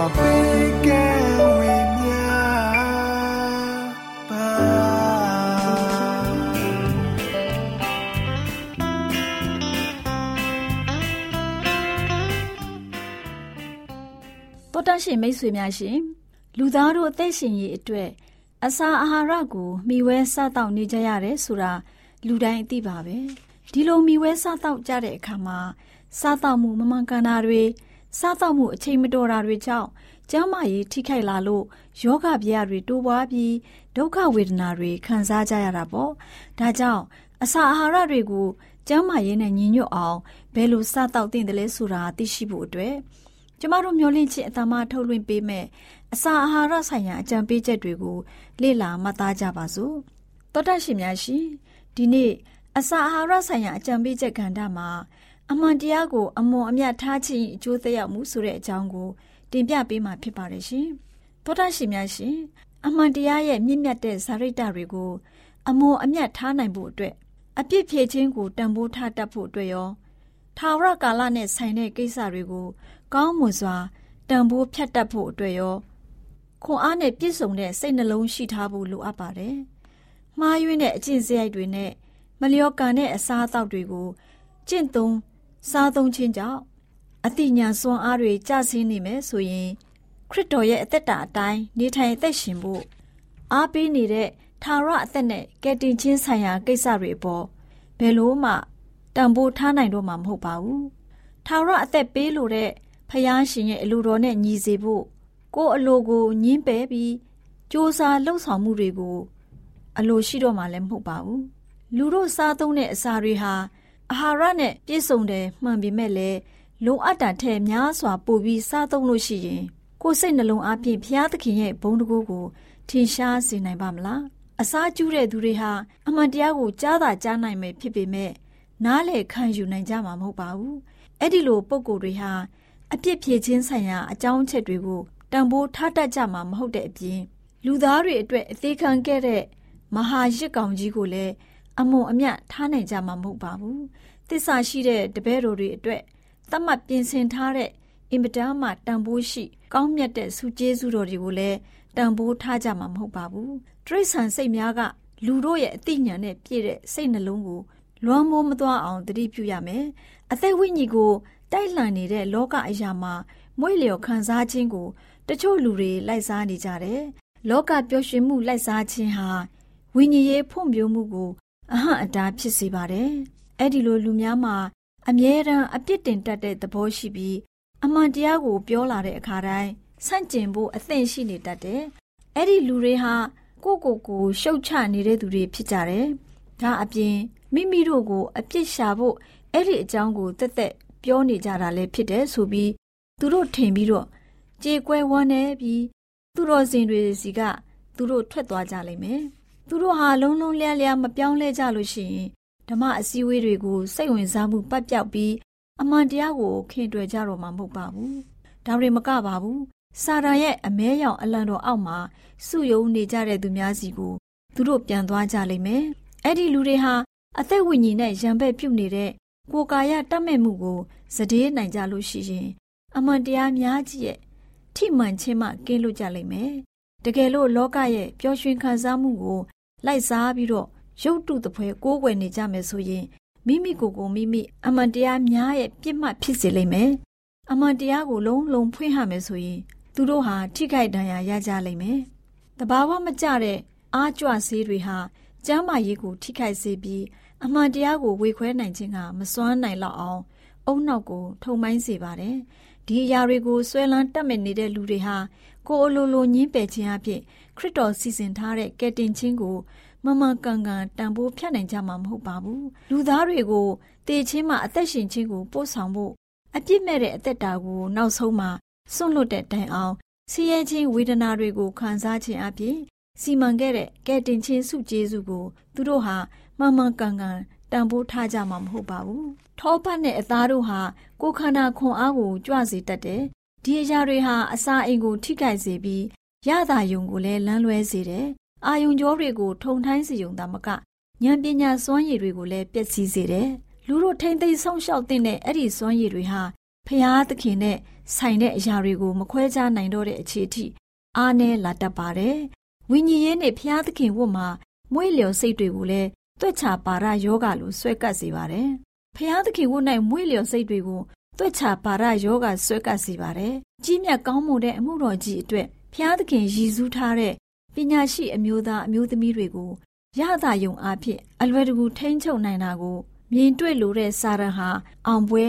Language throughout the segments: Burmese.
များစွာပေးကဲဝေမြပါတော်တရှိမိတ်ဆွေများရှင်လူသားတို့အသက်ရှင်ရေးအတွက်အစာအာဟာရကိုမျှဝဲစားတောက်နေကြရတယ်ဆိုတာလူတိုင်းအသိပါပဲဒီလိုမျှဝဲစားတောက်ကြတဲ့အခါမှာစားတောက်မှုမမှန်ကန်တာတွေ စားသောက်မှုအချိန်မတော်တာတွေကြောင့်ကျန်းမာရေးထိခိုက်လာလို့ယောဂဗျာတွေတိုးပွားပြီးဒုက္ခဝေဒနာတွေခံစားကြရတာပေါ့ဒါကြောင့်အစာအာဟာရတွေကိုကျန်းမာရေးနဲ့ညီညွတ်အောင်ဘယ်လိုစားသောက်သင့်တယ်လဲဆိုတာသိရှိဖို့အတွက်ကျမတို့မျှဝင့်ခြင်းအတမထုတ်လွှင့်ပေးမယ်အစာအာဟာရဆိုင်ရာအကြံပေးချက်တွေကိုလေ့လာမှတ်သားကြပါစို့တောတရှင်များရှင်ဒီနေ့အစာအာဟာရဆိုင်ရာအကြံပေးချက်ကဏ္ဍမှာ အမှန်တရားကိုအမွန်အမြတ်ထားခြင်းအကျိုးသက်ရောက်မှုဆိုတဲ့အကြောင်းကိုတင်ပြပေးမှာဖြစ်ပါတယ်ရှင်။သောတာရှင်များရှင်အမှန်တရားရဲ့မြင့်မြတ်တဲ့ဇာရိတတွေကို အမွန်အမြတ်ထားနိုင်ဖို့အတွက်အပြစ်ဖြေခြင်းကိုတန်ဖိုးထားတတ်ဖို့အတွက်ရောထာဝရကာလနဲ့ဆိုင်တဲ့ကိစ္စတွေကို ကောင်းမွန်စွာတန်ဖိုးဖြတ်တတ်ဖို့အတွက်ရောခွန်အားနဲ့ပြည့်စုံတဲ့စိတ်နှလုံးရှိထားဖို့လိုအပ်ပါတယ်။မှားယွင်းတဲ့အကျင့်စရိုက်တွေနဲ့မလျော်ကန်တဲ့အစားအသောက်တွေကိုကျင့်သုံး စားသုံးခြင်းကြောင့်အတိညာစွမ်းအားတွေကျဆင်းနေမယ်ဆိုရင်ခရစ်တော်ရဲ့အသက်တာအတိုင်းနေထိုင်အသက်ရှင်ဖို့အားပေးနေတဲ့ထာဝရအသက်နဲ့ကယ်တင်ခြင်းဆိုင်ရာကိစ္စတွေအပေါ်ဘယ်လို့မှတန်ဖိုးထားနိုင်တော့မှာမဟုတ်ပါဘူး။ထာဝရအသက်ပေးလို့တဲ့ဖယားရှင်ရဲ့အလိုတော်နဲ့ညီစေဖို့ကိုယ်အလိုကိုညှင်းပယ်ပြီးစ조사လှုပ်ဆောင်မှုတွေကို အလိုရှိတော့မှလည်းမဟုတ်ပါဘူး။လူတို့စားသုံးတဲ့အစာတွေဟာ အာဟာရနဲ့ပြည့်စုံတယ်မှန်ပေမဲ့လည်းလိုအပ်တာထက်များစွာပိုပြီးစားသုံးလို့ရှိရင်ကိုယ်စိတ်နှလုံးအပြည့်ဘုရားသခင်ရဲ့ဘုန်းတကူကိုထင်ရှားစေနိုင်ပါမလားအစာကျူးတဲ့သူတွေဟာအမှန်တရားကိုကြားသာကြားနိုင်မယ်ဖြစ်ပေမဲ့နားလေခံယူနိုင်ကြမှာမဟုတ်ပါဘူးအဲ့ဒီလိုပုံကိုယ်တွေဟာအပြစ်ဖြေခြင်းဆိုင်ရာအကြောင်းအချက်တွေကိုတန်ဖိုးထားတတ်ကြမှာမဟုတ်တဲ့အပြင်လူသားတွေအတွက်အသေးခံခဲ့တဲ့မဟာရစ်ကောင်ကြီးကိုလည်း အမုံအမြတ်ထားနိုင်ကြမှာမဟုတ်ပါဘူးတစ္ဆာရှိတဲ့တပည့်တော်တွေအတွက်သတ်မှတ်ပြင်ဆင်ထားတဲ့အင်မတန်မှတန်ဖိုးရှိကောင်းမြတ်တဲ့စုကျေးဇူးတော်တွေကိုလည်းတန်ဖိုးထားကြမှာမဟုတ်ပါဘူးတရိษံစိတ်များကလူတို့ရဲ့အသိဉာဏ်နဲ့ပြည့်တဲ့စိတ်နှလုံးကိုလွမ်းမိုးမသွားအောင်တတိပြုရမယ်အသက်ဝိညာဉ်ကိုတိုက်လှန်နေတဲ့လောကအရာမှာမွေ့လျော်ခံစားခြင်းကိုတချို့လူတွေလိုက်စားနေကြတယ်လောကပျော်ရွှင်မှုလိုက်စားခြင်းဟာဝိညာဉ်ရေးဖွံ့ဖြိုးမှုကို အဟန့်အတားဖြစ်စေပါတယ်။အဲ့ဒီလိုလူများမှာအမြဲတမ်းအပြစ်တင်တတ်တဲ့သဘောရှိပြီးအမှန်တရားကိုပြောလာတဲ့အခါတိုင်းဆန့်ကျင်ဖို့အသင့်ရှိနေတတ်တယ်။အဲ့ဒီလူတွေဟာကိုကိုကိုရှုတ်ချနေတဲ့သူတွေဖြစ်ကြတယ်။ဒါအပြင်မိမိတို့ကိုအပြစ်ရှာဖို့အဲ့ဒီအကြောင်းကိုတက်တက်ပြောနေကြတာလည်းဖြစ်တယ်ဆိုပြီးသူတို့ထင်ပြီးတော့ကြေကွဲဝမ်းနေပြီးသူတော်စင်တွေစီကသူတို့ထွက်သွားကြလိမ့်မယ်။ သူတို့ဟာလုံးလုံးလျားလျားမပြောင်းလဲကြလို့ရှိရင်ဓမ္မအစည်းအဝေးတွေကိုစိတ်ဝင်စားမှုပတ်ပြောက်ပြီးအမှန်တရားကိုခင်တွယ်ကြတော့မှာမဟုတ်ပါဘူးဒါတွေမကပါဘူးစာရန်ရဲ့အမဲရောင်အလံတော်အောက်မှာစုယုံနေကြတဲ့သူများစီကိုသူတို့ပြန်သွားကြလိမ့်မယ်အဲ့ဒီလူတွေဟာအသက်ဝိညာဉ်နဲ့ရံပက်ပြုတ်နေတဲ့ကိုယ်ကာယတတ်မဲ့မှုကိုစတေးနိုင်ကြလို့ရှိရင်အမှန်တရားများကြီးရဲ့ထိမှန်ခြင်းမှကင်းလွတ်ကြလိမ့်မယ်တကယ်လို့လောကရဲ့ပျော်ရွှင်ခံစားမှုကို လိုက်စားပြီးတော့ရုပ်တုတပွဲကိုးကွယ်နေကြမယ်ဆိုရင်မိမိကိုယ်ကိုမိမိအမှန်တရားများရဲ့ပြစ်မှတ်ဖြစ်စေလိမ့်မယ်။အမှန်တရားကိုလုံးလုံးဖွင့်ဟမယ်ဆိုရင်သူတို့ဟာထိခိုက်ဒဏ်ရာရကြလိမ့်မယ်။တဘာဝမကျတဲ့အားကြွဆေးတွေဟာကျမ်းမာရေးကိုထိခိုက်စေပြီးအမှန်တရားကိုဝေခွဲနိုင်ခြင်းကမစွမ်းနိုင်လောက်အောင်အုံနောက်ကိုထုံမိုင်းစေပါတယ်။ဒီအရာတွေကိုဆွဲလန်းတက်မဲ့နေတဲ့လူတွေဟာကိုယ်အလိုလိုညင်းပယ်ခြင်းအဖြစ် ခရစ်တော်စီစဉ်ထားတဲ့ကယ်တင်ခြင်းကိုမမကန်ကန်တန်ဖိုးဖြတ်နိုင်ကြမှာမဟုတ်ပါဘူးလူသားတွေကိုတေချင်းမှအသက်ရှင်ခြင်းကိုပို့ဆောင်ဖို့အပြစ်မဲ့တဲ့အသက်တာကိုနောက်ဆုံးမှာစွန့်လွတ်တဲ့တိုင်အောင်ဆင်းရဲခြင်းဝေဒနာတွေကိုခံစားခြင်းအပြင်စီမံခဲ့တဲ့ကဲတင်ချင်းစုကျေးဇူးကိုသူတို့ဟာမမကန်ကန်တန်ဖိုးထားကြမှာမဟုတ်ပါဘူးထောပတ်နဲ့အသားတို့ဟာကိုယ်ခန္ဓာခွန်အားကိုကြွစေတတ်တယ်ဒီအရာတွေဟာအစာအိမ်ကိုထိခိုက်စေပြီး ရတာယုံကိုလည်းလမ်းလွဲစေတယ်အာယုံကြောတွေကိုထုံထိုင်းစေုံသာမကဉာဏ်ပညာစွမ်းရည်တွေကိုလည်းပျက်စီးစေတယ်။လူတို့ထိမ့်သိမ်းဆုံးရှောက်တဲ့အဲ့ဒီစွမ်းရည်တွေဟာဖျားသခင်နဲ့ဆိုင်တဲ့အရာတွေကိုမခွဲခြားနိုင်တော့တဲ့အခြေအထိအားနည်းလာတတ်ပါတယ်။ဝိညာဉ်ရေးနဲ့ဖျားသခင်ဝတ်မှာမွေးလျော်စိတ်တွေကိုလည်းတွက်ချပါရယောဂလိုဆွဲကပ်စေပါတယ်။ဖျားသခင်ဝတ်၌မွေးလျော်စိတ်တွေကိုတွက်ချပါရယောဂဆွဲကပ်စေပါတယ်။ကြီးမြတ်ကောင်းမှုတဲ့အမှုတော်ကြီးအတွက် ဖျားသခင်ရည်စူးထားတဲ့ပညာရှိအမျိုးသားအမျိုးသမီးတွေကိုရတာယုံအားဖြင့်အလွယ်တကူထိန်းချုပ်နိုင်တာကိုမြင်တွေ့လို့တဲ့စာရန်ဟာအောင်ပွဲ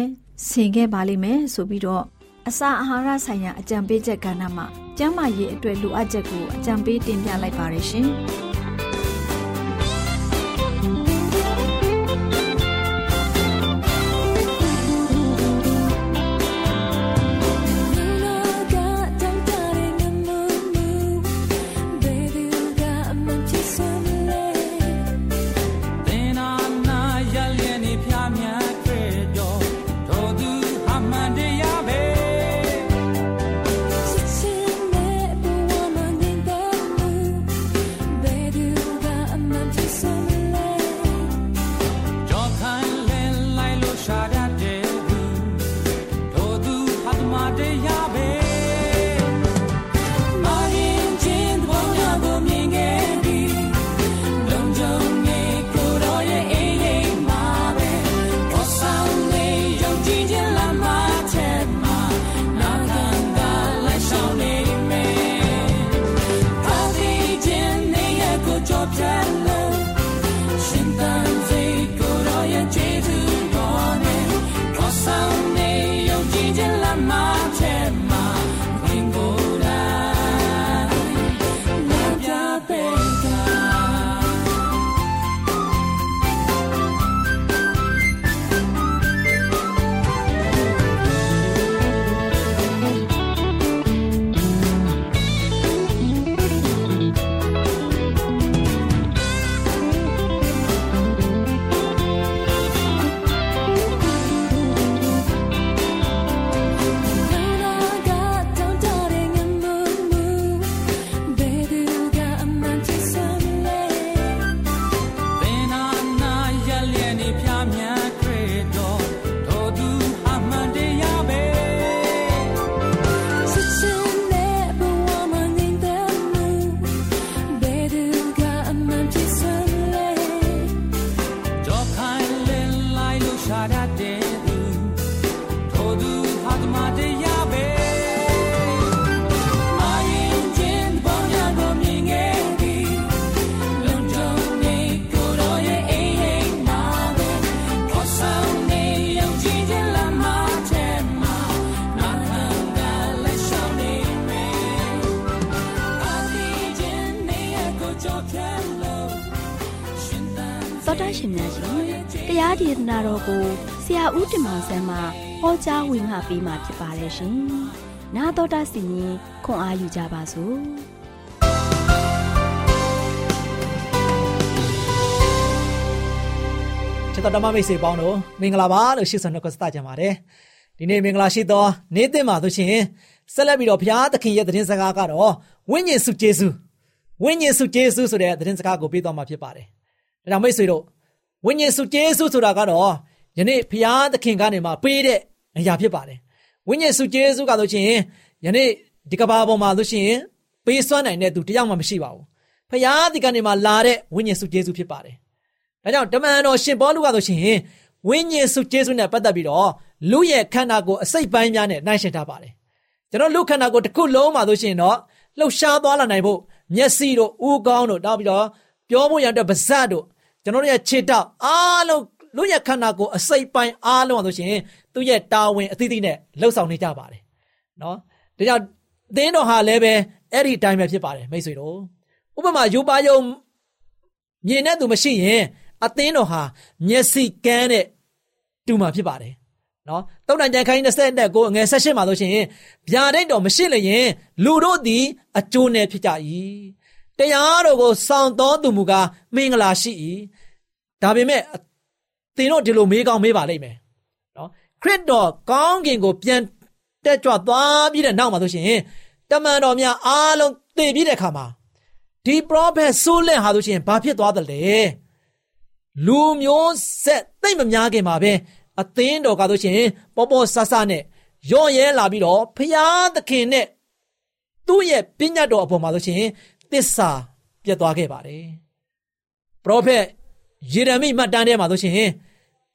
ဆင်ခဲ့ပါလိမ့်မယ်ဆိုပြီးတော့အစာအာဟာရဆိုင်ရာအကြံပေးချက်ကဏ္ဍမှာကျန်းမာရေးအတွက်လိုအပ်ချက်ကိုအကြံပေးတင်ပြလိုက်ပါရ ရှင်။တရားဒေသနာတော်ကိုဆရာဦးတင်မောင်ဆန်းမှဟောကြားဝင်ငါပေးมาဖြစ်ပါတယ်ရှင်။나တော်တာစီရင်ခွန်အားယူကြပါစို့။ချစ်တော်ဓမ္မမိတ်ဆွေပေါင်းတို့မင်္ဂလာပါလို့ရှိစွာနှုတ်ဆက်ကြပါတယ်။ ဒီနေ့မင်္ဂလာရှိသောနေ့သစ်မှာဆိုရှင်ဆက်လက်ပြီးတော့ဘုရားသခင်ရဲ့သတင်းစကားကတော့ဝိညာဉ်စုကျေးဇူး ဝိညာဉ်စုကျေးဇူးဆိုတဲ့သတင်းစကားကိုပေးသွားမှာဖြစ်ပါတယ်။ဒါကြောင့်မိတ်ဆွေတို့ဝိညာဉ်စုကျေးဇူးဆိုတာကတော့ယနေ့ဘုရားသခင်ကနေမှပေးတဲ့အရာဖြစ်ပါတယ်။ဝိညာဉ်စုကျေးဇူးကဆိုရှင်ယနေ့ဒီကဘာပေါ်မှာဆိုရှင်ပေးစွမ်းနိုင်တဲ့သူတယောက်မှမရှိပါဘူး။ဘုရားသခင်ကနေမှလာတဲ့ဝိညာဉ်စုကျေးဇူးဖြစ်ပါတယ်။ဒါကြောင့်တမန်တော်ရှင်ပေါလုကဆိုရှင်ဝိညာဉ်စုကျေးဇူးနဲ့ပတ်သက်ပြီးတော့လူရဲ့ခန္ဓာကိုယ်အစိတ်ပိုင်းများနဲ့နှိုင်းယှဉ်ထားပါတယ်။ကျွန်တော်လူခန္ဓာကိုယ်တစ်ခုလုံးမှာဆိုရှင်တော့လှုပ်ရှားသွားလာနိုင်ဖို့ မျက်စိတို့ဥကောင်းတို့နောက်ပြီးတော့ပြောဖို့ရတဲ့ပါးစပ်တို့ကျွန်တော်တို့ရဲ့ခြေထောက်အားလုံးလူရဲ့ခန္ဓာကိုယ်အစိတ်ပိုင်းအားလုံးဆိုရှင်သူ့ရဲ့တာဝန်အသီးသီးနဲ့လှုပ်ဆောင်နေကြပါတယ်။နော်။ဒါကြောင့်သင်းတော်ဟာလည်းပဲအဲ့ဒီအတိုင်းပဲဖြစ်ပါတယ်မိတ်ဆွေတို့။ဥပမာယူပါယုံမြင်တဲ့သူမရှိရင်အသင်းတော်ဟာမျက်စိကန်းတဲ့တူမှာဖြစ်ပါတယ် နော်တုံတန်ကြံခိုင်း20နဲ့ကိုငယ်16မှာဆိုရှင်ဗျာဒိတ်တော်မရှိလျင်လူတို့သည်အကျိုးနဲ့ဖြစ်ကြ၏တရားတော်ကိုစောင့်တော်သူမူကားမင်္ဂလာရှိ၏ဒါပေမဲ့သင်တို့ဒီလိုမေးကောင်းမေးပါလိမ့်မယ်နော်ခရစ်တော်ကောင်းကင်ကိုပြန်တက်ကြွသွားပြီးတဲ့နောက်မှာဆိုရှင်တမန်တော်များအားလုံးသိပြီးတဲ့အခါမှာဒီပရောဖက်ဆိုးလင့်ဟာဆိုရှင်ဘာဖြစ်သွားသလဲလူမျိုးဆက်သိမ့်မများခင်မှာပဲ အသင်းတော်ကဆိုရှင်ပေါ်ပေါ်ဆဆနဲ့ရော့ရဲလာပြီးတော့ဖျားသခင်နဲ့သူ့ရဲ့ပညတ်တော်အပေါ်မှာဆိုရှင်သစ္စာပြတ်သွားခဲ့ပါတယ်ပရောဖက်ယေရမိမှတ်တမ်းထဲမှာဆိုရှင်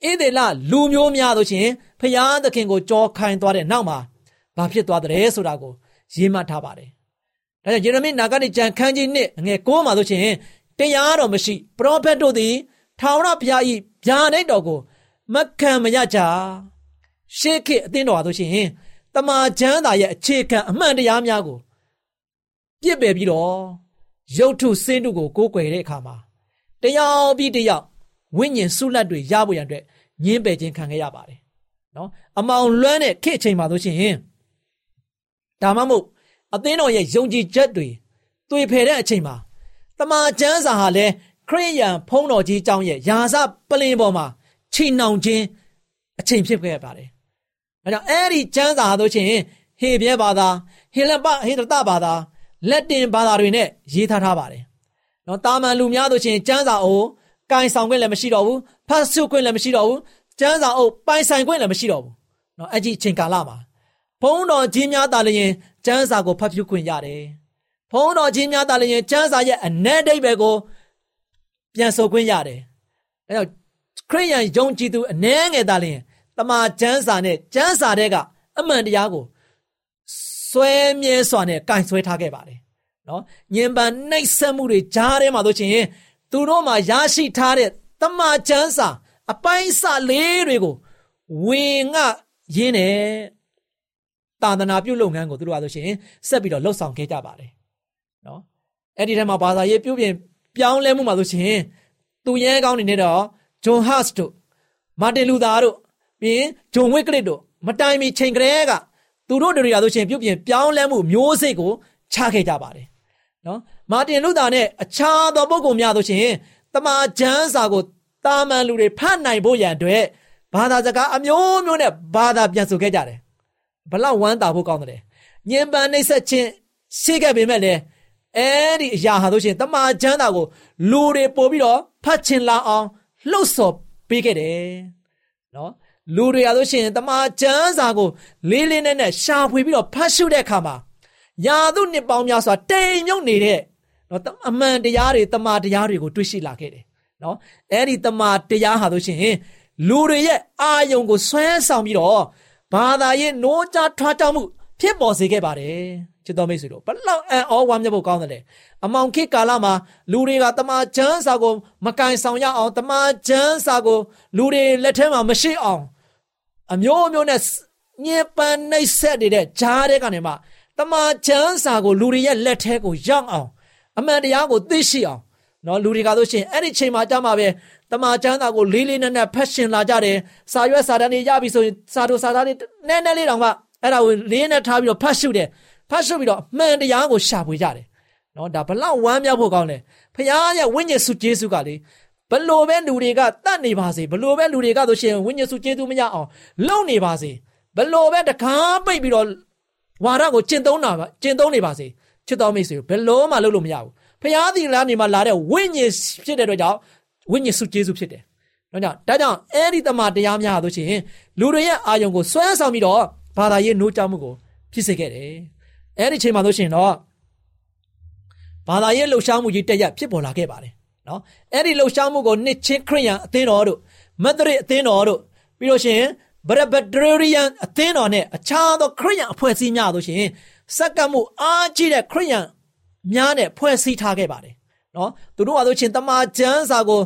ဣသေလလူမျိုးများဆိုရှင်ဖျားသခင်ကိုကြောခိုင်းသွားတဲ့နောက်မှာဘာဖြစ်သွားတယ်ဆိုတာကိုရေးမှတ်ထားပါတယ်ဒါကြောင့်ယေရမိနာဂတိကျမ်းခန်းကြီးနှစ်ငယ်9မှာဆိုရှင်တရားတော်မရှိပရောဖက်တို့သည်ထာဝရဘုရား၏ဗျာဒိတ်တော်ကို မခံမရကြရှေးခေတ်အသင်းတော်ဟာဆိုရှင်တမာချမ်းသာရဲ့အခြေခံအမှန်တရားများကိုပြစ်ပယ်ပြီးတော့ရုပ်ထုစင်းတို့ကိုကိုးကွယ်တဲ့အခါမှာတရားပြီးတရားဝိညာဉ်ဆုလတ်တွေရဖို့ရန်အတွက်ညင်းပယ်ခြင်းခံခဲ့ရပါတယ်နော်အမောင်လွမ်းတဲ့ခေတ်အချိန်မှာဆိုရှင်ဒါမှမဟုတ်အသင်းတော်ရဲ့ယုံကြည်ချက်တွေတွေဖယ်တဲ့အချိန်မှာတမာချမ်းစာဟာလဲခရိယံဖုံးတော်ကြီးအကြောင်းရဲ့ယာစပလင်ပေါ်မှာ ချီနှောင်ခြင်းအချိန်ဖြစ်ခဲ့ပါတယ်။ဒါကြောင့်အဲ့ဒီကျမ်းစာတို့ချင်းဟေပြဲဘာသာဟေလပဟေဒတဘာသာလက်တင်ဘာသာတွေနဲ့ရေးထားထားပါတယ်။နော်တာမန်လူများတို့ချင်းကျမ်းစာအုပ်ကင်ဆောင်ခွင့်လည်းမရှိတော့ဘူးဖတ်စုခွင့်လည်းမရှိတော့ဘူးကျမ်းစာအုပ်ပိုင်ဆိုင်ခွင့်လည်းမရှိတော့ဘူး။နော်အဲ့ဒီအချိန်ကာလမှာဘုန်းတော်ကြီးများတာလျင်ကျမ်းစာကိုဖတ်ပြခွင့်ရတယ်။ဘုန်းတော်ကြီးများတာလျင်ကျမ်းစာရဲ့အ내ဒိဗ္ဗေကိုပြန်ဆိုခွင့်ရတယ်။အဲကြောင့် ခရိယန်ယုံကြည်သူအနှဲငယ်သားလျင်တမာကျမ်းစာနဲ့ကျမ်းစာတဲ့ကအမှန်တရားကိုဆွဲမြဲစွာနဲ့ကင်ဆွဲထားခဲ့ပါတယ်နော်ညင်ပန်နှိပ်စက်မှုတွေကြားထဲမှာတို့ချင်းသူတို့မှာရရှိထားတဲ့တမာကျမ်းစာ အပိုင်းစာလေးတွေကိုဝင်ငါရင်းနဲ့တာသနာပြုလုပ်ငန်းကိုသူတို့ကဆိုရှင်ဆက်ပြီးတော့လှုပ်ဆောင်ခဲ့ကြပါတယ်နော်အဲ့ဒီထဲမှာဘာသာရေးပြုပြင်ပြောင်းလဲမှုမှာဆိုရှင်သူရဲကောင်းနေနေတော့ ဂျွန်ဟတ်တို့မာတင်လူသာတို့ပြီးရင်ဂျွန်ဝစ်ကလစ်တို့မတိုင်မီချိန်ကလေးကသူတို့တွေကဆိုရှင်ပြုပြင်ပြောင်းလဲမှုမျိုးစိတ်ကိုချခဲ့ကြပါတယ်နော်မာတင်လူသာနဲ့အခြားသောပုဂ္ဂိုလ်များဆိုရှင်တမန်ကျမ်းစာကိုတာမန်လူတွေဖတ်နိုင်ဖို့ရန်အတွက်ဘာသာစကားအမျိုးမျိုးနဲ့ဘာသာပြန်ဆိုခဲ့ကြတယ်ဘလောက်ဝမ်းသာဖို့ကောင်းတယ်ညင်ပန်နှိမ့်ဆက်ခြင်းရှိခဲ့ပေမဲ့လည်းအဲ့ဒီအရာဟာဆိုရှင်တမန်ကျမ်းစာကိုလူတွေပို့ပြီးတော့ဖတ်ချင်လာအောင် လှုပ်ဆော်ပေးခဲ့တယ်နော်လူတွေရလို့ရှိရင်တမန်ကျမ်းစာကိုလေးလေးနက်နက်ရှာဖွေပြီးတော့ဖတ်ရှုတဲ့အခါမှာယာသူနှစ်ပေါင်းများစွာတိမ်မြုပ်နေတဲ့နော်အမှန်တရားတွေတမန်တရားတွေကိုတွေ့ရှိလာခဲ့တယ်နော်အဲ့ဒီတမန်တရားဟာလို့ရှိရင်လူတွေရဲ့အာယုံကိုဆွဲဆောင်ပြီးတော့ဘာသာရေးနိုးကြားထွားတောင်းမှုဖြစ်ပေါ်စေခဲ့ပါတယ် ချစ်တော်မိတ်ဆွေတို့ဘလောက်အံ့ဩဝမ်းမြောက်ဖို့ကောင်းတယ်လေအမောင်ခေတ်ကာလမှာလူတွေကတမန်ကျမ်းစာကိုမကန်ဆောင်ရအောင်တမန်ကျမ်းစာကိုလူတွေလက်ထဲမှာမရှိအောင်အမျိုးမျိုးနဲ့ညင်ပန်းနှိပ်ဆက်နေတဲ့ဂျားတဲ့ကနေမှတမန်ကျမ်းစာကိုလူတွေရဲ့လက်ထဲကိုရောက်အောင်အမှန်တရားကိုသိရှိအောင်နော်လူတွေကဆိုရှင်အဲ့ဒီချိန်မှာကြမှာပဲတမန်ကျမ်းစာကိုလေးလေးနက်နက်ဖတ်ရှင်လာကြတယ်စာရွက်စာတမ်းတွေရပြီဆိုရင်စာတို့စာသားတွေနည်းနည်းလေးတောင်မှအဲ့ဒါကိုလေးနဲ့ထားပြီးတော့ဖတ်ရှုတယ် ဖတ်ရှုပြီးတော့မှန်တရားကိုရှာဖွေကြတယ်နော်ဒါဘလောက်ဝမ်းမြောက်ဖို့ကောင်းလဲဖခင်ရဲ့ဝိညာဉ်စုကျေးဇူးကလေဘလို့ပဲလူတွေကတတ်နေပါစေဘလို့ပဲလူတွေကဆိုရှင်ဝိညာဉ်စုကျေးဇူးမရအောင်လုံနေပါစေဘလို့ပဲတကားပိတ်ပြီးတော့ဝါဒကိုကျင့်သုံးတာပါကျင့်သုံးနေပါစေချစ်တော်မိတ်ဆွေဘယ်လို့မှလုပ်လို့မရဘူးဖျားသခင်လားနေမှာလာတဲ့ဝိညာဉ်ဖြစ်တဲ့အတွက်ကြောင့်ဝိညာဉ်စုကျေးဇူးဖြစ်တယ်။ဒါကြောင့်ဒါကြောင့်အဲ့ဒီတမန်တရားများဆိုရှင်လူတွေရဲ့အာယုံကိုဆွဲဆောင်ပြီးတော့ဘာသာရေးနှိုးကြမှုကိုဖြစ်စေခဲ့တယ်။ အဲ့ဒီချိန်မှာဆိုရှင်တော့ဘာသာရေးလှုပ်ရှားမှုကြီးတရက်ဖြစ်ပေါ်လာခဲ့ပါတယ်နော်။အဲ့ဒီလှုပ်ရှားမှုကိုနှစ်ချင်းခရိယန်အသင်းတော်တို့မက်သရစ်အသင်းတော်တို့ပြီးလို့ရှင်ဗရဘဒရီယန်အသင်းတော်နဲ့အခြားသောခရိယန်အဖွဲ့အစည်းများဆိုရှင်စက္ကမှုအားကြီးတဲ့ခရိယန်များနဲ့ဖွဲ့စည်းထားခဲ့ပါတယ်နော်သူတို့ကဆိုရှင်တမန်ကျမ်းစာကို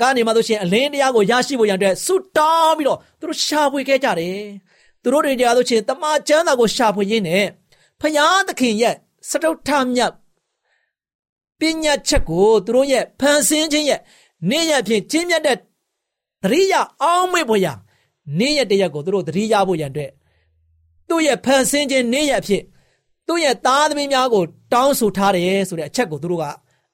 ကနေမှဆိုရှင်အလင်းတရားကိုရရှိဖို့ရန်အတွက်ဆုတောင်းပြီးတော့သူတို့ရှာဖွေခဲ့ကြတယ်သူတို့တွေတရားဆိုရှင်တမန်ကျမ်းစာကိုရှာဖွေရင်းနဲ့ ဖယားသခင်ရဲ့စတုထမြတ်ပညာချက်ကိုသူတို့ရဲ့ဖန်ဆင်းခြင်းရဲ့နေ့ရက်ဖြင့်ကျင့်မြတ်တဲ့တရိယာအောင်းမေ့ဖို့ရနေ့ရက်တရက်ကိုသူတို့တရိယာဖို့ရန်အတွက်သူ့ရဲ့ဖန်ဆင်းခြင်းနေ့ရက်ဖြစ်သူ့ရဲ့သားသမီးများကို တောင်းဆိုထားတယ်ဆိုတဲ့အချက်ကိုသူတို့က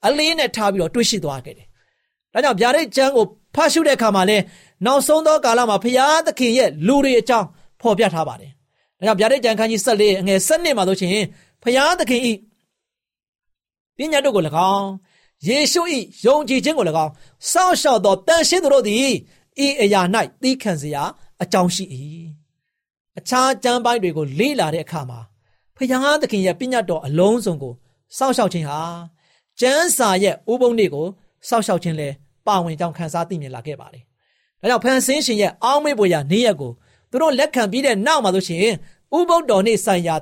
အလေးနဲ့ထားပြီးတော့တွေးရှိသွားခဲ့တယ်။ဒါကြောင့်ဗျာဒိတ်ကျမ်းကိုဖတ်ရှုတဲ့အခါမှာလဲနောက်ဆုံးသောကာလမှာဖျားသခင်ရဲ့လူတွေအကြောင်းဖော်ပြထားပါတယ်။ ဒါကြောင့်ဗျာဒိတ်ကျမ်းခန်းကြီး14အငယ်7မှာဆိုရှင်ဖျားသခင်ဤပညာတို့ကို၎င်းယေရှု၏ယုံကြည်ခြင်းကို၎င်းစောင့်ရှောက်သောတန်ရှင်းသူတို့သည်ဤအရာ၌သီးခံစရာအကြောင်းရှိ၏အခြားကျမ်းပိုင်းတွေကိုလေ့လာတဲ့အခါမှာဖယားသခင်ရဲ့ပညတ်တော်အလုံးစုံကိုစောင့်ရှောက်ခြင်းဟာကျမ်းစာရဲ့ဥပုံတွေကိုစောင့်ရှောက်ခြင်းလဲပါဝင်ကြောင်းခန်းစားသိမြင်လာခဲ့ပါတယ်။ဒါကြောင့်ဖန်ဆင်းရှင်ရဲ့အောင်းမေ့ပွေရာနေ့ရက်ကို သူတို့လက်ခံပြီးတဲ့နောက်မှာဆိုရှင်ဥပုပ်တော်နေ့ဆိုင်ရာ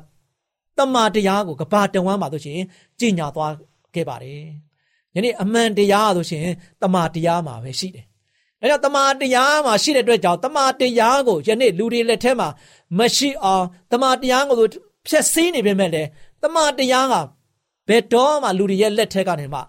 တမန်တရားကိုကဘာတဝမ်းမှာဆိုရှင်ကြီးညာသွားခဲ့ပါတယ်။ယနေ့အမှန်တရားဆိုရှင်တမန်တရားမှာပဲရှိတယ်။ဒါကြောင့်တမန်တရားမှာရှိတဲ့အတွက်ကြောင့်တမန်တရားကိုယနေ့လူတွေလက်ထဲမှာမရှိအောင်တမန်တရားကိုဖြည့်ဆည်းနေပေမဲ့လည်းတမန်တရားကဘယ်တော့မှလူတွေရဲ့လက်ထဲကနေမှ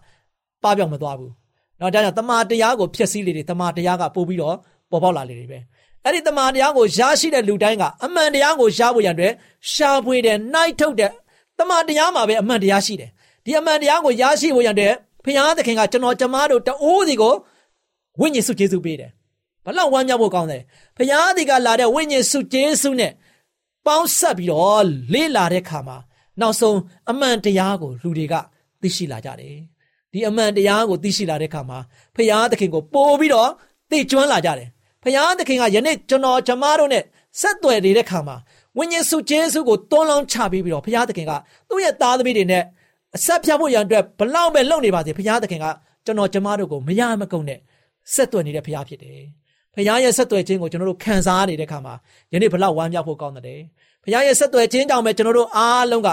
ပပြောင်းမသွားဘူး။နော်ဒါကြောင့်တမန်တရားကိုဖြည့်ဆည်းလေတွေတမန်တရားကပို့ပြီးတော့ပေါ်ပေါက်လာလေတွေပဲ။ အဲ့ဒီတမန်တရားကိုရရှိတဲ့လူတိုင်းကအမှန်တရားကိုရဖို့ရန်အတွက်ရှာဖွေတယ်၊နှိုက်ထုတ်တယ်တမန်တရားမှာပဲအမှန်တရားရှိတယ်။ဒီအမှန်တရားကိုရရှိဖို့ရန်အတွက်ဖခင်သခင်ကကျွန်တော်ကျမတို့တအိုးစီကိုဝိညာဉ်စုကျေးဇူးပေးတယ်။ဘလောက်ဝမ်းမြောက်ဖို့ကောင်းတယ်။ဖခင်ဒီကလာတဲ့ဝိညာဉ်စုကျေးဇူးနဲ့ပေါင်းဆက်ပြီးတော့လေးလာတဲ့ခါမှာနောက်ဆုံးအမှန်တရားကိုလူတွေကသိရှိလာကြတယ်။ဒီအမှန်တရားကိုသိရှိလာတဲ့ခါမှာဖခင်သခင်ကိုပို့ပြီးတော့သိကျွမ်းလာကြတယ်။ ဖခင်သခင်ကယနေ့ကျွန်တော်ကျမတို့နဲ့ဆက်သွယ်နေတဲ့ခါမှာဝိညာဉ်စုကျေးဇူးကိုတွန်းလောင်းချပေးပြီးတော့ဖခင်သခင်ကသူ့ရဲ့သားသမီးတွေနဲ့အဆက်ဖြတ်ဖို့ရန်အတွက်ဘလောက်ပဲလုပ်နေပါစေဖခင်သခင်ကကျွန်တော်ကျမတို့ကိုမရမကုန်နဲ့ဆက်သွယ်နေတဲ့ဖခင်ဖြစ်တယ်။ဖခင်ရဲ့ဆက်သွယ်ခြင်းကိုကျွန်တော်တို့ခံစားနေတဲ့ခါမှာယနေ့ဘလောက်ဝမ်းမြောက်ဖို့ကောင်းတယ်။ဖခင်ရဲ့ဆက်သွယ်ခြင်းကြောင့်ပဲကျွန်တော်တို့အားလုံးက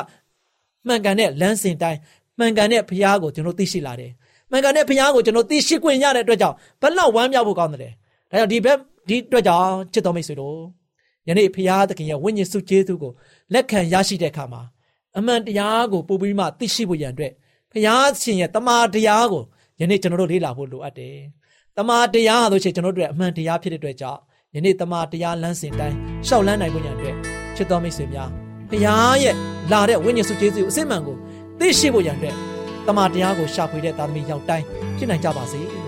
မှန်ကန်တဲ့လမ်းစဉ်တိုင်းမှန်ကန်တဲ့ဖခင်ကိုကျွန်တော်သိရှိလာတယ်။မှန်ကန်တဲ့ဖခင်ကိုကျွန်တော်သိရှိခွင့်ရတဲ့အတွက်ကြောင့်ဘလောက်ဝမ်းမြောက်ဖို့ကောင်းတယ်။ ဒါကြောင့်ဒီဘက်ဒီအတွက်ကြောင့်ချစ်တော်မိတ်ဆွေတို့ယနေ့ဖခင်သခင်ရဲ့ဝိညာဉ်စုကျေးဇူးကိုလက်ခံရရှိတဲ့အခါမှာအမှန်တရားကိုပို့ပြီးမှသိရှိဖို့ရန်အတွက်ဖခင်ရှင်ရဲ့တမန်တရားကိုယနေ့ကျွန်တော်တို့လေ့လာဖို့လိုအပ်တယ်။တမန်တရားဆိုချင်ကျွန်တော်တို့ရဲ့အမှန်တရားဖြစ်တဲ့အတွက်ကြောင့်ယနေ့တမန်တရားလမ်းစဉ်တိုင်းရှောက်လန်းနိုင်ဖို့ရန်အတွက်ချစ်တော်မိတ်ဆွေများဖခင်ရဲ့လာတဲ့ဝိညာဉ်စုကျေးဇူးကိုအစစ်မှန်ကိုသိရှိဖို့ရန်အတွက်တမန်တရားကိုရှာဖွေတဲ့သားသမီးယောက်တိုင်းဖြစ်နိုင်ကြပါစေလို့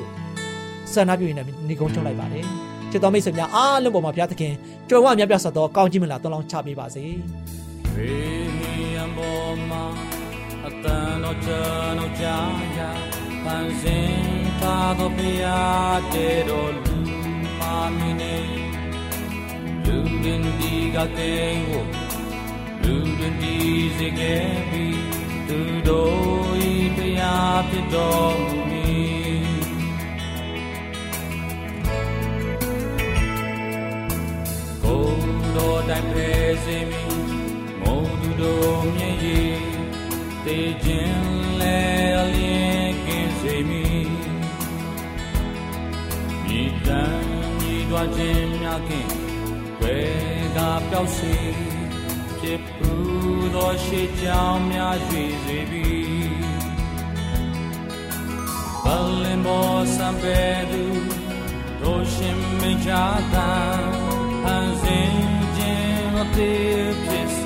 ဆန္ဒပြုနေနေကုန်းချုပ်လိုက်ပါတယ်။ချစ်တော်မိတ်ဆွေများအားလုံးပေါ်မှာဘုရားသခင်ကြွယ်ဝမြတ်ပြတ်သောကောင်းကြီးမလားတောင်းလောင်းချပေးပါစေ။ဘေးရန်ပေါ်မှာအတန်တော်ကျွန်တော်ကြားရပန်းစင်သာတော့ပြရတဲ့တော်လူမာမီနေလူရင်းဒီကတဲ့ကိုလူရင်းဒီစေခဲ့ပြီးသူတို့ဤပြရဖြစ်တော် တော်တိုင်ဖဲစေမည်မုန်သူတို့မြည်ရည်တေခြင်းလဲအလင်းကင်းစေမည်မိတန်ညီတော်ခြင်းများကင်းဝေကပျောက်စေဖြစ်ပူသောရှိကြောင်းများရွေစေပြီဘလင်ဘောစံပေသူတို့ရှင်မကြတာဟန်စင် ခြင်းအသေးဖြစ်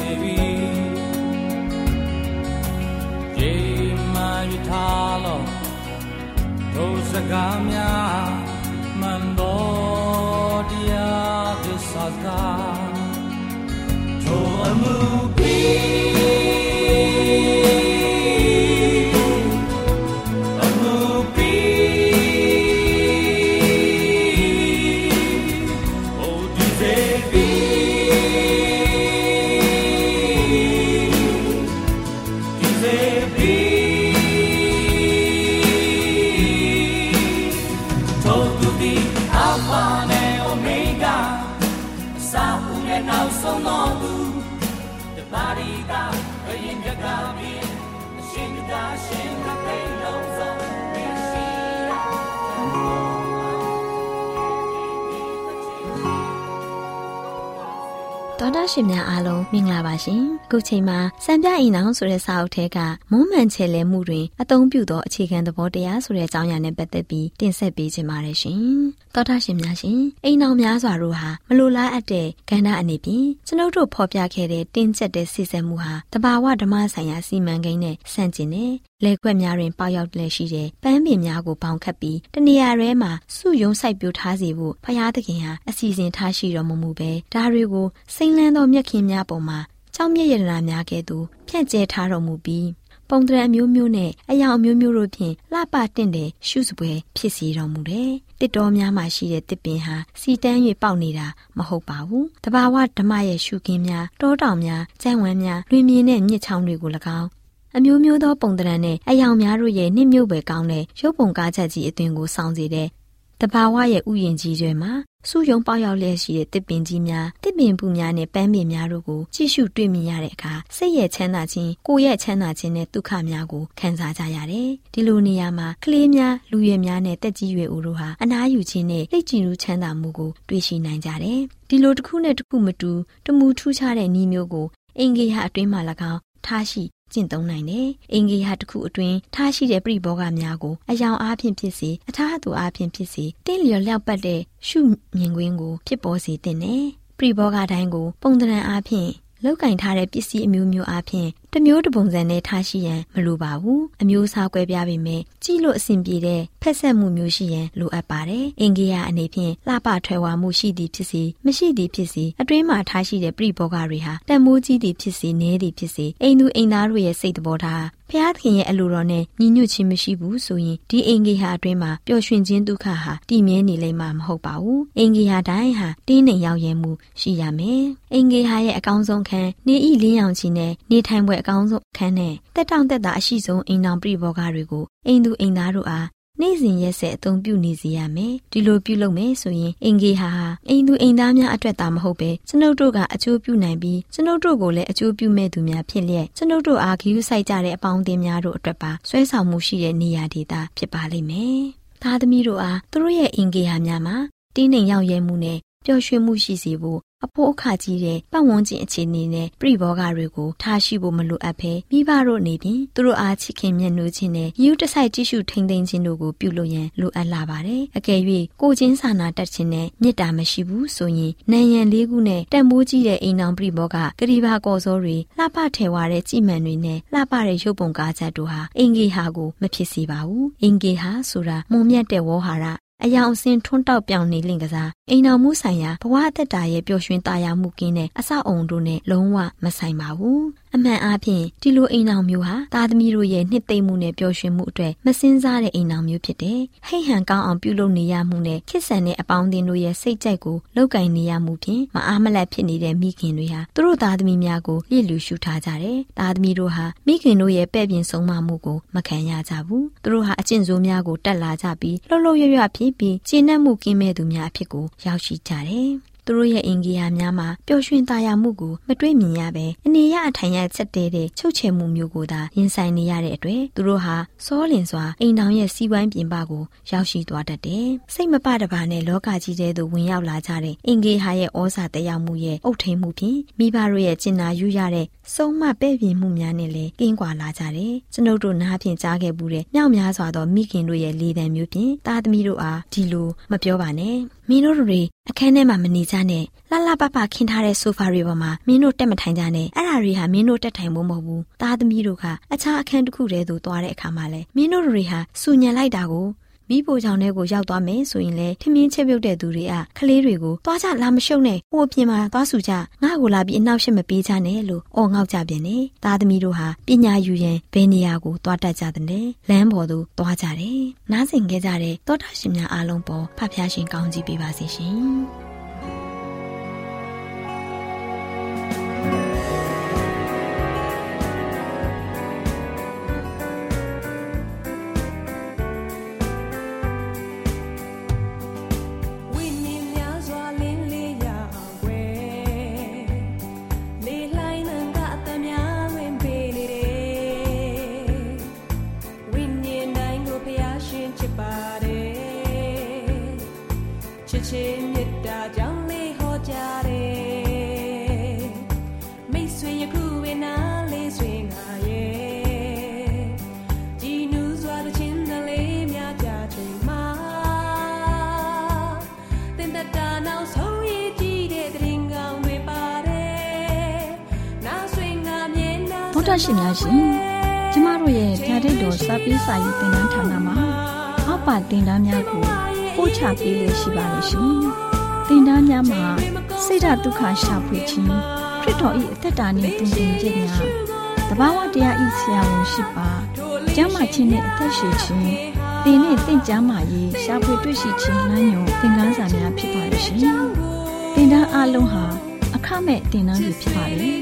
စေပြီယေမာယထာလောတို့စကားများမန်တော်တရားသစ္စာသာ တော်တာရှင်များအားလုံးမင်္ဂလာပါရှင်။ခုချိန်မှာစံပြအိမ်အောင်ဆိုတဲ့စာအုပ်ထဲကမုံမှန်ချဲလဲမှုတွင်အသုံးပြုသောအခြေခံသဘောတရားဆိုတဲ့အကြောင်းအရာနဲ့ပတ်သက်ပြီးတင်ဆက်ပေးခြင်းပါတယ်ရှင်။တော်တာရှင်များရှင်အိမ်အောင်များစွာတို့ဟာမလိုလားအပ်တဲ့ကဏ္ဍအနေဖြင့်ကျွန်ုပ်တို့ဖော်ပြခဲ့တဲ့တင်းကျပ်တဲ့စီစံမှုဟာတဘာဝဓမ္မဆိုင်ရာစီမံကိန်းနဲ့ဆန့်ကျင်တဲ့ လက်ခွက်များတွင်ပေါရောက်လက်ရှိတဲ့ပန်းပင်များကိုပေါင်ခတ်ပြီးတနေရာရဲမှာစုယုံဆိုင်ပြိုထားစေဖို့ဖယားသခင်ဟာအစီအစဉ်ထားရှိတော်မမူပဲဒါတွေကိုစိမ့်လန်းသောမြက်ခင်များပေါ်မှာကြောင်းမြက်ရတနာများကဲ့သို့ဖြန့်ကျဲထားတော်မူပြီးပုံတရံမျိုးမျိုးနဲ့အယောင်မျိုးမျိုးတို့ဖြင့်လှပတင့်တဲ့ရှုစပွဲဖြစ်စီတော်မူတယ်။တစ်တော်များမှာရှိတဲ့တစ်ပင်ဟာစီတန်း၍ပေါက်နေတာမဟုတ်ပါဘူး။တဘာဝဓမ္မရဲ့ရှုခင်းများတောတောင်များကျန်းဝန်းများလွင်မြင်တဲ့မြစ်ချောင်းတွေကို၎င်း အမျိုးမျိုးသောပုံသဏ္ဍာန်နဲ့အယောင်များတို့ရဲ့နှိမ့်မြုပ်ပဲကောင်းတဲ့ရုပ်ပုံကားချက်ကြီးအသွင်ကိုစောင့်စေတဲ့တဘာဝရဲ့ဥယျင်ကြီးတွေမှာစုယုံပေါရောက်လျက်ရှိတဲ့တစ်ပင်ကြီးများတစ်ပင်ပူများနဲ့ပန်းပင်များတို့ကိုကြည့်ရှုတွေ့မြင်ရတဲ့အခါစိတ်ရဲ့ချမ်းသာခြင်းကိုယ်ရဲ့ချမ်းသာခြင်းနဲ့ဒုက္ခများကိုခံစားကြရတယ်။ဒီလိုနေရာမှာကလေးများလူရွယ်များနဲ့တက်ကြီးရွယ်ဦးတို့ဟာအနားယူခြင်းနဲ့သိကြည်လူချမ်းသာမှုကိုတွေ့ရှိနိုင်ကြတယ်။ဒီလိုတစ်ခုနဲ့တစ်ခုမတူတမူထူးခြားတဲ့ဤမျိုးကိုအင်္ဂေဟအတွင်းမှာ၎င်းထားရှိ ကျင့်သုံးနိုင်တယ်။အင်္ဂေဟတစ်ခုအတွင်းထားရှိတဲ့ပြိဘောဂများကိုအယောင်အားဖြင့်ဖြစ်စေအထာသူအားဖြင့်ဖြစ်စေတင်းလျော်လျောက်ပတ်တဲ့ရှုမြင်ကွင်းကိုဖြစ်ပေါ်စေတဲ့နဲ့ပြိဘောဂတိုင်းကိုပုံသဏ္ဍာန်အားဖြင့်လောက်ကင်ထားတဲ့ပစ္စည်းအမျိုးမျိုးအားဖြင့် တမျိုးတပုံစံနဲ့ထားရှိရန်မလိုပါဘူးအမျိုးအစားကွဲပြားပေမဲ့ကြည့်လို့အဆင်ပြေတဲ့ဖက်ဆက်မှုမျိုးရှိရန်လိုအပ်ပါတယ်အင်္ဂေယအနေဖြင့်လှပထွယ်ဝမှုရှိသည်ဖြစ်စေမရှိသည်ဖြစ်စေအတွင်းမှာထားရှိတဲ့ပြိဘောဂတွေဟာတန်မိုးကြီးသည်ဖြစ်စေနည်းသည်ဖြစ်စေအိမ်သူအိမ်သားတို့ရဲ့စိတ်သဘောထားဖျားသခင်ရဲ့အလိုတော်နဲ့ညီညွတ်ခြင်းမရှိဘူးဆိုရင်ဒီအင်္ဂေဟာအတွင်းမှာပျော်ရွှင်ခြင်းဒုက္ခဟာတည်မြဲနေလိမ့်မှာမဟုတ်ပါဘူးအင်္ဂေဟာတိုင်းဟာတင်းနေရောက်ရဲမှုရှိရမယ်အင်္ဂေဟာရဲ့အကောင်းဆုံးခန်းနေဤလင်းရောင်ချီနဲ့နေထိုင်ပွဲအကောင်းဆုံးခန်းနဲ့တက်တောင့်တက်တာအရှိဆုံးအိမ်တော်ပြိဘောဂတွေကိုအိမ်သူအိမ်သားတို့အားနေ့စဉ်ရက်ဆက်အသုံးပြုနေစေရမယ်ဒီလိုပြုလုပ်မယ်ဆိုရင်အင်ဂေဟာဟာအိမ်သူအိမ်သားများအတွက်သာမဟုတ်ပဲကျွန်ုပ်တို့ကအကျိုးပြုနိုင်ပြီးကျွန်ုပ်တို့ကိုလည်းအကျိုးပြုမဲ့သူများဖြစ်လျက်ကျွန်ုပ်တို့အားဂရုစိုက်ကြတဲ့အပေါင်းအသင်းများတို့အတွက်ပါဆွဲဆောင်မှုရှိတဲ့နေရာဒေသဖြစ်ပါလိမ့်မယ်သားသမီးတို့အားသူတို့ရဲ့အင်ဂေဟာများမှာတင်းနှိမ်ရောက်ရဲမှုနဲ့ပျော်ရွှင်မှုရှိစေဖို့ အဖို့အခါကြီးတဲ့ပတ်ဝန်းကျင်အခြေအနေနဲ့ပြိဘောဂတွေကိုထားရှိဖို့မလိုအပ်ဘဲမိဘတို့နေပြင်သူတို့အားချစ်ခင်မြတ်နိုးခြင်းနဲ့ယူတဆိုင်ကြည့်ရှုထိန်သိမ်းခြင်းတို့ကိုပြုလုပ်ရန်လိုအပ်လာပါတယ်။အကယ်၍ကိုချင်းစာနာတတ်ခြင်းနဲ့မေတ္တာမရှိဘူးဆိုရင်နံရံလေးခုနဲ့တန်မိုးကြီးတဲ့အိမ်တော်ပြိဘောဂဂရိဘာကော်စောတွေလှပထဲဝါတဲ့ကြည်မှန်တွေနဲ့လှပတဲ့ရုပ်ပုံကားချက်တို့ဟာအင်္ဂေဟာကိုမဖြစ်စေပါဘူး။အင်္ဂေဟာဆိုတာမုံမြတ်တဲ့ဝေါ်ဟာရ အယောင်အစင်ထွန်းတောက်ပြောင်နေလင့်ကစားအိမ်တော်မှုဆိုင်ရာဘဝအသက်တာရဲ့ပျော်ရွှင်သာယာမှုကင်းတဲ့အဆောက်အုံတို့နဲ့လုံးဝမဆိုင်ပါဘူး အမှန်အားဖြင့်ဒီလိုအိမ်တော်မျိုးဟာသားသမီးတို့ရဲ့နှစ်သိမ့်မှုနဲ့ပျော်ရွှင်မှုအတွက်မစင်းစားတဲ့အိမ်တော်မျိုးဖြစ်တယ်ဟိတ်ဟန်ကောင်းအောင်ပြုလုပ်နေရမှုနဲ့ခစ်ဆန်တဲ့အပေါင်းအသင်းတို့ရဲ့စိတ်ကြိုက်ကိုလောက်ကင်နေရမှုဖြင့်မအားမလတ်ဖြစ်နေတဲ့မိခင်တွေဟာသူတို့သားသမီးများကိုလျစ်လျူရှုထားကြတယ်သားသမီးတို့ဟာမိခင်တို့ရဲ့ပဲ့ပြင်ဆုံးမမှုကိုမခံရကြဘူးသူတို့ဟာအကျင့်ဆိုးများကိုတက်လာကြပြီးလှုပ်လှုပ်ရွရွဖြစ်ပြီးကျဉ်းနှံ့မှုကင်းမဲ့သူများအဖြစ်ကိုရောက်ရှိကြတယ်။ သူတို့ရဲ့အင်္ဂီယာများမှာပျော်ရွှင်သာယာမှုကိုမတွေ့မြင်ရဘဲအနေရအထိုင်ရချက်တဲတဲ့ချုပ်ချယ်မှုမျိုးကိုသာရင်ဆိုင်နေရတဲ့အတွက်သူတို့ဟာစောလင်စွာအိမ်တောင်ရဲ့စီးပွားပြင်ပကိုရောက်ရှိသွားတတ်တယ်။စိတ်မပတပါနဲ့လောကကြီးထဲသို့ဝင်ရောက်လာကြတဲ့အင်္ဂီဟာရဲ့ဩဇာတက်ရောက်မှုရဲ့အုတ်ထိန်မှုဖြင့်မိဘတို့ရဲ့ကျင်နာယူရတဲ့စုံမပဲ့ပြင်မှုများနဲ့လည်းကင်းကွာလာကြတယ်။ကျွန်ုပ်တို့နားဖြင့်ကြားခဲ့မှုတဲ့မြောက်များစွာသောမိခင်တို့ရဲ့လေတံမျိုးဖြင့်သားသမီးတို့အားဒီလိုမပြောပါနဲ့။ မင်းတို့တွေအခန်းထဲမှာမနေကြနဲ့လှလှပပခင်းထားတဲ့ဆိုဖာတွေပေါ်မှာမင်းတို့တက်မထိုင်ကြနဲ့အဲ့ဒါတွေဟာမင်းတို့တက်ထိုင်ဖို့မဟုတ်ဘူးသားသမီးတို့ကအခြားအခန်းတစ်ခုတည်းသို့သွားတဲ့အခါမှာလဲမင်းတို့တွေဟာစူညံလိုက်တာကို မိဖို့ချောင်ထဲကိုရောက်သွားမယ်ဆိုရင်လေထမင်းချက်ပြုတ်တဲ့သူတွေကကလေးတွေကိုသွားကြလာမရှုံနဲ့ဟိုအပြင်မှာသွားစုကြငါ့ကိုလာပြီးအနောက်ရှက်မပေးချနဲ့လို့အော်ငေါက်ကြပြန်တယ်သားသမီးတို့ဟာပညာယူရင်ဘယ်နေရာကိုသွားတတ်ကြတဲ့လမ်းပေါ်သို့သွားကြတယ်နားဆင်ခဲ့ကြတဲ့သောတာရှင်များအားလုံးပေါ်ဖဖျားရှင်ကောင်းကြီးပေးပါစေရှင် တော်တာရှင်များရှင်ကျမတို့ရဲ့ဓာတ်တော်စပေးစာယူတင်နန်းဌာနမှာအောက်ပါတင်ဒားများကိုပို့ချပေးလို့ရှိပါတယ်ရှင်တင်ဒားများမှာဆိဒ္ဓတုခရှာဖွေခြင်းခရစ်တော်၏အသက်တာနှင့်တင်ပြခြင်းများတဘာဝတရားဤဆရာဝန်ရှိပါကျမ်းမာခြင်းနှင့်အသက်ရှိခြင်းသင်နှင့်တင့်ကြမာရေးရှာဖွေတွေ့ရှိခြင်းလမ်းညွန်သင်ခန်းစာများဖြစ်ပါလို့ရှင်တင်ဒားအလုံးဟာအခမဲ့တင်ဒားတွေဖြစ်ပါတ